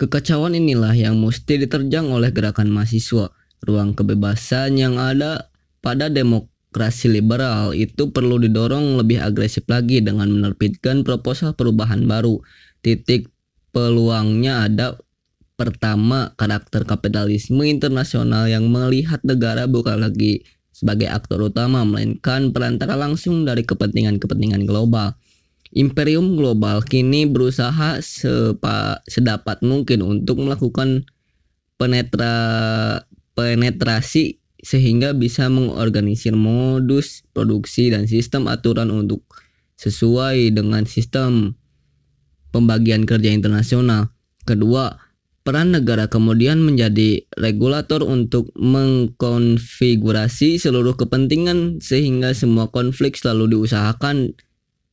Kekacauan inilah yang mesti diterjang oleh gerakan mahasiswa. Ruang kebebasan yang ada pada demokrasi liberal itu perlu didorong lebih agresif lagi dengan menerbitkan proposal perubahan baru. Titik peluangnya ada pertama karakter kapitalisme internasional yang melihat negara bukan lagi sebagai aktor utama melainkan perantara langsung dari kepentingan-kepentingan global. Imperium global kini berusaha sepa, sedapat mungkin untuk melakukan penetra, penetrasi sehingga bisa mengorganisir modus produksi dan sistem aturan untuk sesuai dengan sistem pembagian kerja internasional. Kedua, peran negara kemudian menjadi regulator untuk mengkonfigurasi seluruh kepentingan sehingga semua konflik selalu diusahakan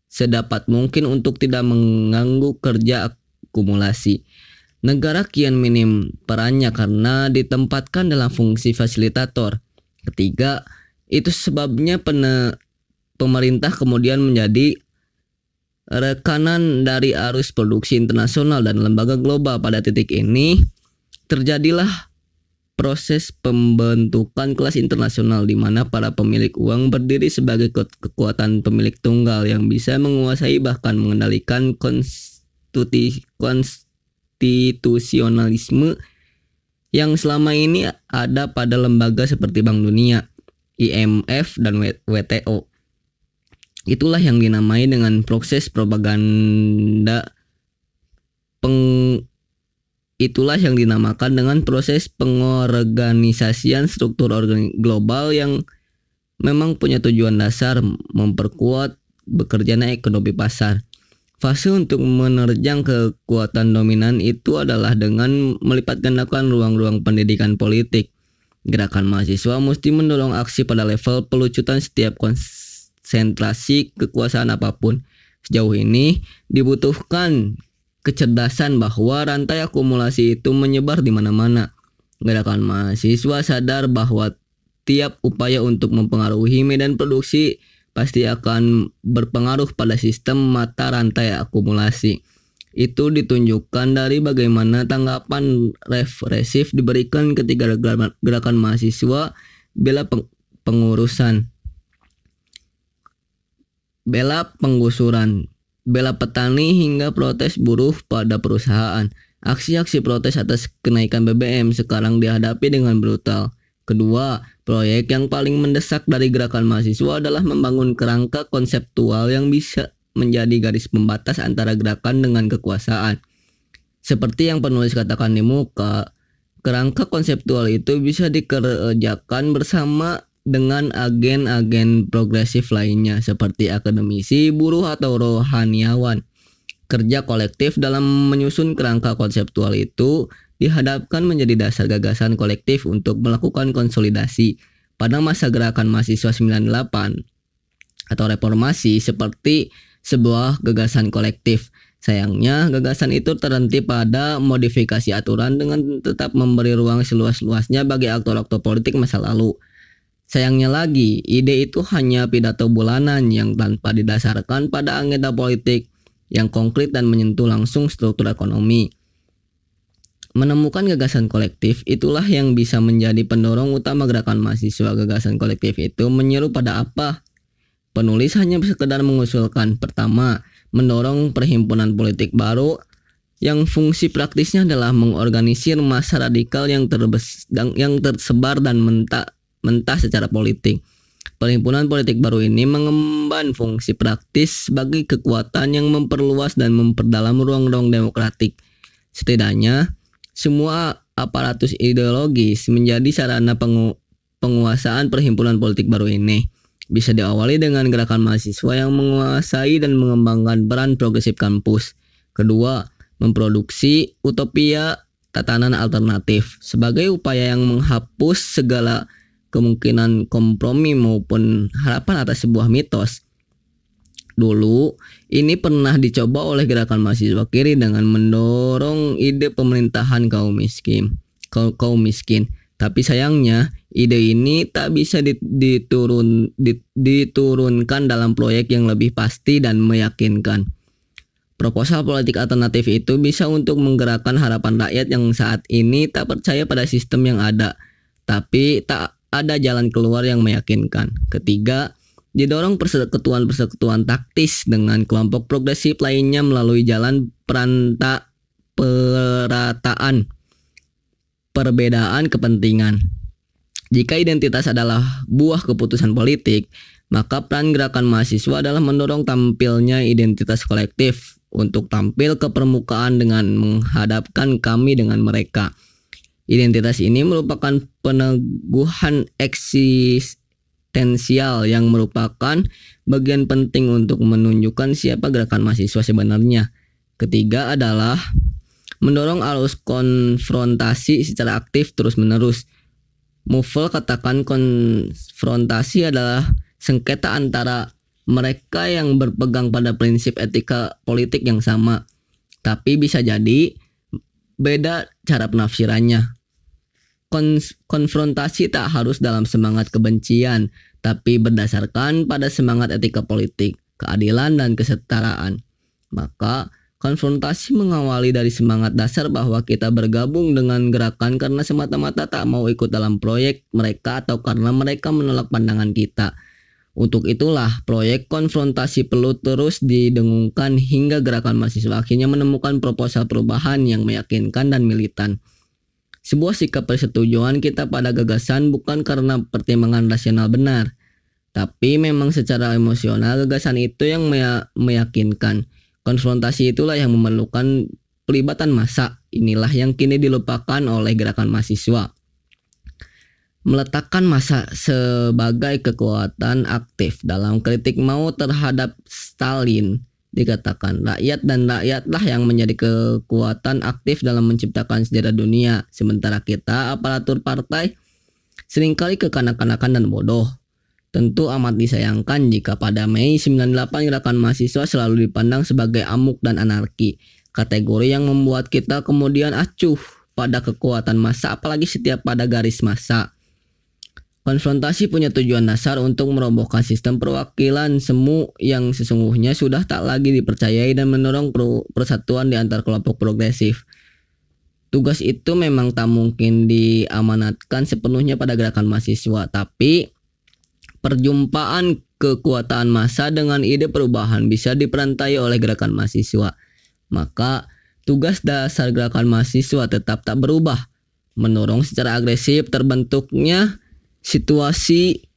sedapat mungkin untuk tidak mengganggu kerja akumulasi. Negara kian minim perannya karena ditempatkan dalam fungsi fasilitator. Ketiga, itu sebabnya pene, pemerintah kemudian menjadi rekanan dari arus produksi internasional dan lembaga global pada titik ini terjadilah proses pembentukan kelas internasional di mana para pemilik uang berdiri sebagai kekuatan pemilik tunggal yang bisa menguasai bahkan mengendalikan konstitusi konstitusionalisme yang selama ini ada pada lembaga seperti Bank Dunia, IMF, dan WTO. Itulah yang dinamai dengan proses propaganda peng Itulah yang dinamakan dengan proses pengorganisasian struktur global yang memang punya tujuan dasar memperkuat bekerjanya ekonomi pasar. Fase untuk menerjang kekuatan dominan itu adalah dengan melipat gandakan ruang-ruang pendidikan politik. Gerakan mahasiswa mesti mendorong aksi pada level pelucutan setiap konsentrasi kekuasaan apa pun. Sejauh ini dibutuhkan kecerdasan bahwa rantai akumulasi itu menyebar di mana-mana. Gerakan mahasiswa sadar bahwa tiap upaya untuk mempengaruhi medan produksi pasti akan berpengaruh pada sistem mata rantai akumulasi. Itu ditunjukkan dari bagaimana tanggapan represif diberikan ketika gerakan mahasiswa bela pengurusan bela penggusuran bela petani hingga protes buruh pada perusahaan. Aksi-aksi protes atas kenaikan BBM sekarang dihadapi dengan brutal. Kedua, proyek yang paling mendesak dari gerakan mahasiswa adalah membangun kerangka konseptual yang bisa menjadi garis pembatas antara gerakan dengan kekuasaan. Seperti yang penulis katakan di muka, kerangka konseptual itu bisa dikerjakan bersama dengan agen-agen progresif lainnya seperti akademisi, buruh atau rohaniawan. Kerja kolektif dalam menyusun kerangka konseptual itu dihadapkan menjadi dasar gagasan kolektif untuk melakukan konsolidasi. Pada masa gerakan mahasiswa 98 atau reformasi seperti sebuah gagasan kolektif. Sayangnya, gagasan itu terhenti pada modifikasi aturan dengan tetap memberi ruang seluas-luasnya bagi aktor-aktor politik masa lalu. Sayangnya lagi, ide itu hanya pidato bulanan yang tanpa didasarkan pada agenda politik yang konkret dan menyentuh langsung struktur ekonomi. Menemukan gagasan kolektif itulah yang bisa menjadi pendorong utama gerakan mahasiswa. Gagasan kolektif itu menyeru pada apa? Penulis hanya sekedar mengusulkan pertama, mendorong perhimpunan politik baru yang fungsi praktisnya adalah mengorganisir masa radikal yang, terbes, yang tersebar dan mentak mentah secara politik. Perhimpunan politik baru ini mengemban fungsi praktis sebagai kekuatan yang memperluas dan memperdalam ruang-ruang demokratik. Setidaknya, semua aparatus ideologis menjadi sarana pengu penguasaan perhimpunan politik baru ini. Bisa diawali dengan gerakan mahasiswa yang menguasai dan mengembangkan peran progresif kampus. Kedua, memproduksi utopia tatanan alternatif sebagai upaya yang menghapus segala kemungkinan kompromi maupun harapan atas sebuah mitos. Dulu, ini pernah dicoba oleh gerakan mahasiswa kiri dengan mendorong ide pemerintahan kaum miskin. Kaum, kaum miskin. Tapi sayangnya, ide ini tak bisa diturun, diturunkan dalam proyek yang lebih pasti dan meyakinkan. Proposal politik alternatif itu bisa untuk menggerakkan harapan rakyat yang saat ini tak percaya pada sistem yang ada, tapi tak ada jalan keluar yang meyakinkan. Ketiga, didorong persekutuan-persekutuan taktis dengan kelompok progresif lainnya melalui jalan peranta perataan perbedaan kepentingan. Jika identitas adalah buah keputusan politik, maka peran gerakan mahasiswa adalah mendorong tampilnya identitas kolektif untuk tampil ke permukaan dengan menghadapkan kami dengan mereka. Identitas ini merupakan peneguhan eksistensial yang merupakan bagian penting untuk menunjukkan siapa gerakan mahasiswa sebenarnya. Ketiga adalah mendorong arus konfrontasi secara aktif terus-menerus. Mufel katakan konfrontasi adalah sengketa antara mereka yang berpegang pada prinsip etika politik yang sama, tapi bisa jadi beda cara penafsirannya. Konf konfrontasi tak harus dalam semangat kebencian, tapi berdasarkan pada semangat etika politik, keadilan, dan kesetaraan. Maka, konfrontasi mengawali dari semangat dasar bahwa kita bergabung dengan gerakan karena semata-mata tak mau ikut dalam proyek mereka atau karena mereka menolak pandangan kita untuk itulah, proyek konfrontasi perlu terus didengungkan hingga gerakan mahasiswa akhirnya menemukan proposal perubahan yang meyakinkan dan militan. Sebuah sikap persetujuan kita pada gagasan bukan karena pertimbangan rasional benar, tapi memang secara emosional gagasan itu yang meyakinkan. Konfrontasi itulah yang memerlukan pelibatan massa. Inilah yang kini dilupakan oleh gerakan mahasiswa meletakkan masa sebagai kekuatan aktif dalam kritik mau terhadap Stalin dikatakan rakyat dan rakyatlah yang menjadi kekuatan aktif dalam menciptakan sejarah dunia. Sementara kita aparatur partai sering kali kekanak-kanakan dan bodoh. Tentu amat disayangkan jika pada Mei 98 gerakan mahasiswa selalu dipandang sebagai amuk dan anarki kategori yang membuat kita kemudian acuh pada kekuatan massa apalagi setiap pada garis massa Konfrontasi punya tujuan dasar untuk merobohkan sistem perwakilan semu yang sesungguhnya sudah tak lagi dipercayai dan mendorong persatuan di antar kelompok progresif. Tugas itu memang tak mungkin diamanatkan sepenuhnya pada gerakan mahasiswa, tapi perjumpaan kekuatan massa dengan ide perubahan bisa diperantai oleh gerakan mahasiswa. Maka tugas dasar gerakan mahasiswa tetap tak berubah, mendorong secara agresif terbentuknya situasi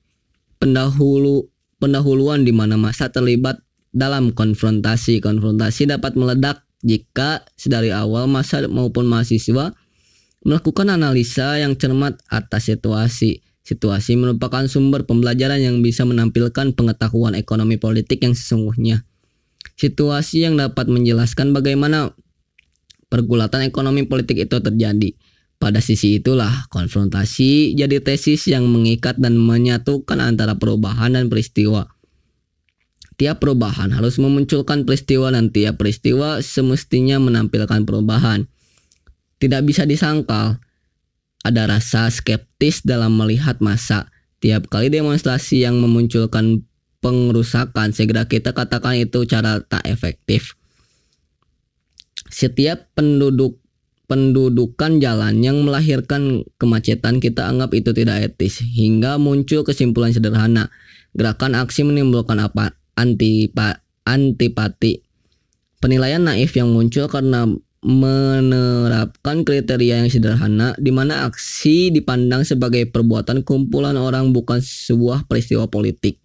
pendahulu pendahuluan di mana masa terlibat dalam konfrontasi. Konfrontasi dapat meledak jika sedari awal masa maupun mahasiswa melakukan analisa yang cermat atas situasi. Situasi merupakan sumber pembelajaran yang bisa menampilkan pengetahuan ekonomi politik yang sesungguhnya. Situasi yang dapat menjelaskan bagaimana pergulatan ekonomi politik itu terjadi. Pada sisi itulah konfrontasi jadi tesis yang mengikat dan menyatukan antara perubahan dan peristiwa. Tiap perubahan harus memunculkan peristiwa dan tiap peristiwa semestinya menampilkan perubahan. Tidak bisa disangkal, ada rasa skeptis dalam melihat masa. Tiap kali demonstrasi yang memunculkan pengerusakan, segera kita katakan itu cara tak efektif. Setiap penduduk pendudukan jalan yang melahirkan kemacetan kita anggap itu tidak etis hingga muncul kesimpulan sederhana. Gerakan aksi menimbulkan apa? Antipa, antipati. Penilaian naif yang muncul karena menerapkan kriteria yang sederhana di mana aksi dipandang sebagai perbuatan kumpulan orang bukan sebuah peristiwa politik.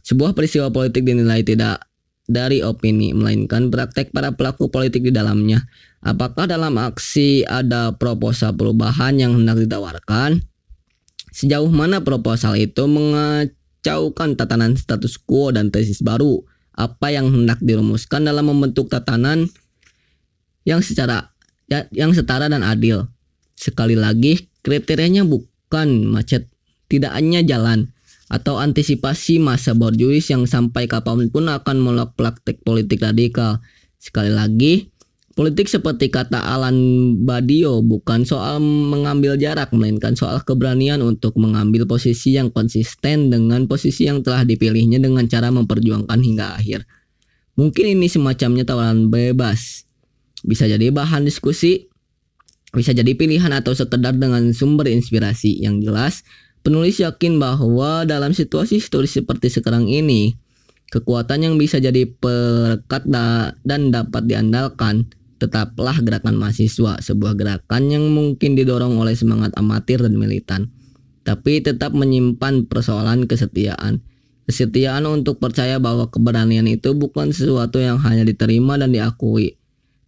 Sebuah peristiwa politik dinilai tidak dari opini melainkan praktek para pelaku politik di dalamnya Apakah dalam aksi ada proposal perubahan yang hendak ditawarkan? Sejauh mana proposal itu mengacaukan tatanan status quo dan tesis baru? Apa yang hendak dirumuskan dalam membentuk tatanan yang secara ya, yang setara dan adil? Sekali lagi, kriterianya bukan macet, tidak hanya jalan atau antisipasi masa borjuis yang sampai kapan pun akan melok praktek politik radikal. Sekali lagi, Politik seperti kata Alan Badio bukan soal mengambil jarak melainkan soal keberanian untuk mengambil posisi yang konsisten dengan posisi yang telah dipilihnya dengan cara memperjuangkan hingga akhir. Mungkin ini semacamnya tawaran bebas. Bisa jadi bahan diskusi, bisa jadi pilihan atau sekedar dengan sumber inspirasi. Yang jelas, penulis yakin bahwa dalam situasi historis seperti sekarang ini, kekuatan yang bisa jadi perekat dan dapat diandalkan tetaplah gerakan mahasiswa, sebuah gerakan yang mungkin didorong oleh semangat amatir dan militan, tapi tetap menyimpan persoalan kesetiaan. Kesetiaan untuk percaya bahwa keberanian itu bukan sesuatu yang hanya diterima dan diakui,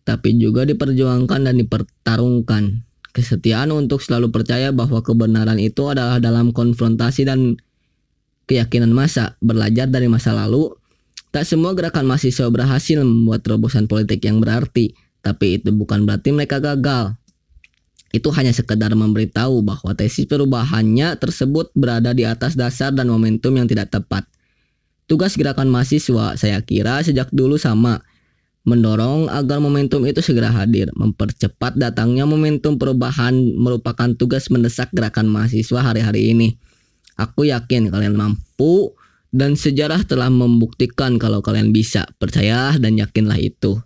tapi juga diperjuangkan dan dipertarungkan. Kesetiaan untuk selalu percaya bahwa kebenaran itu adalah dalam konfrontasi dan keyakinan masa, belajar dari masa lalu. Tak semua gerakan mahasiswa berhasil membuat terobosan politik yang berarti, tapi itu bukan berarti mereka gagal. Itu hanya sekedar memberitahu bahwa tesis perubahannya tersebut berada di atas dasar dan momentum yang tidak tepat. Tugas gerakan mahasiswa saya kira sejak dulu sama, mendorong agar momentum itu segera hadir, mempercepat datangnya momentum perubahan merupakan tugas mendesak gerakan mahasiswa hari-hari ini. Aku yakin kalian mampu dan sejarah telah membuktikan kalau kalian bisa. Percaya dan yakinlah itu.